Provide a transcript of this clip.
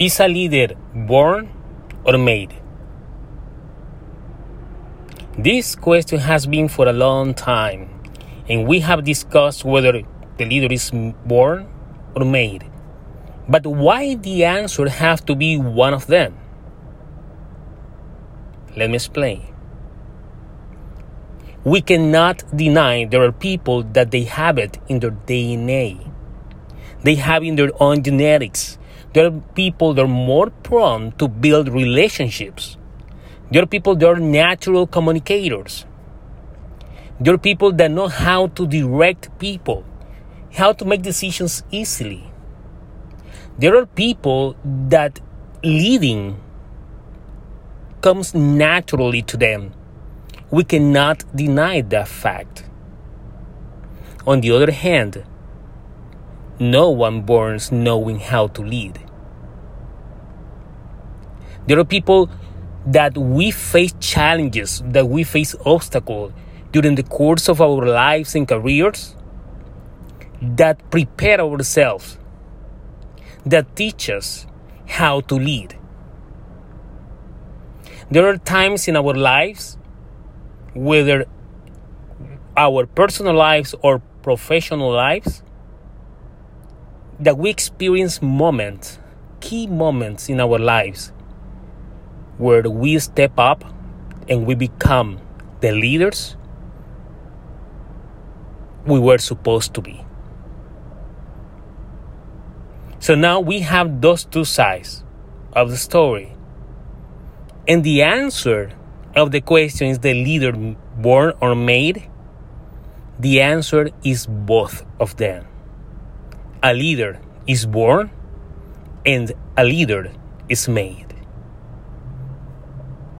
Is a leader born or made? This question has been for a long time, and we have discussed whether the leader is born or made. But why the answer have to be one of them? Let me explain. We cannot deny there are people that they have it in their DNA. They have in their own genetics. There are people that are more prone to build relationships. There are people that are natural communicators. There are people that know how to direct people, how to make decisions easily. There are people that leading comes naturally to them. We cannot deny that fact. On the other hand, no one borns knowing how to lead. There are people that we face challenges, that we face obstacles during the course of our lives and careers that prepare ourselves, that teach us how to lead. There are times in our lives, whether our personal lives or professional lives, that we experience moments, key moments in our lives, where we step up and we become the leaders we were supposed to be. So now we have those two sides of the story. And the answer of the question is the leader born or made? The answer is both of them. A leader is born and a leader is made.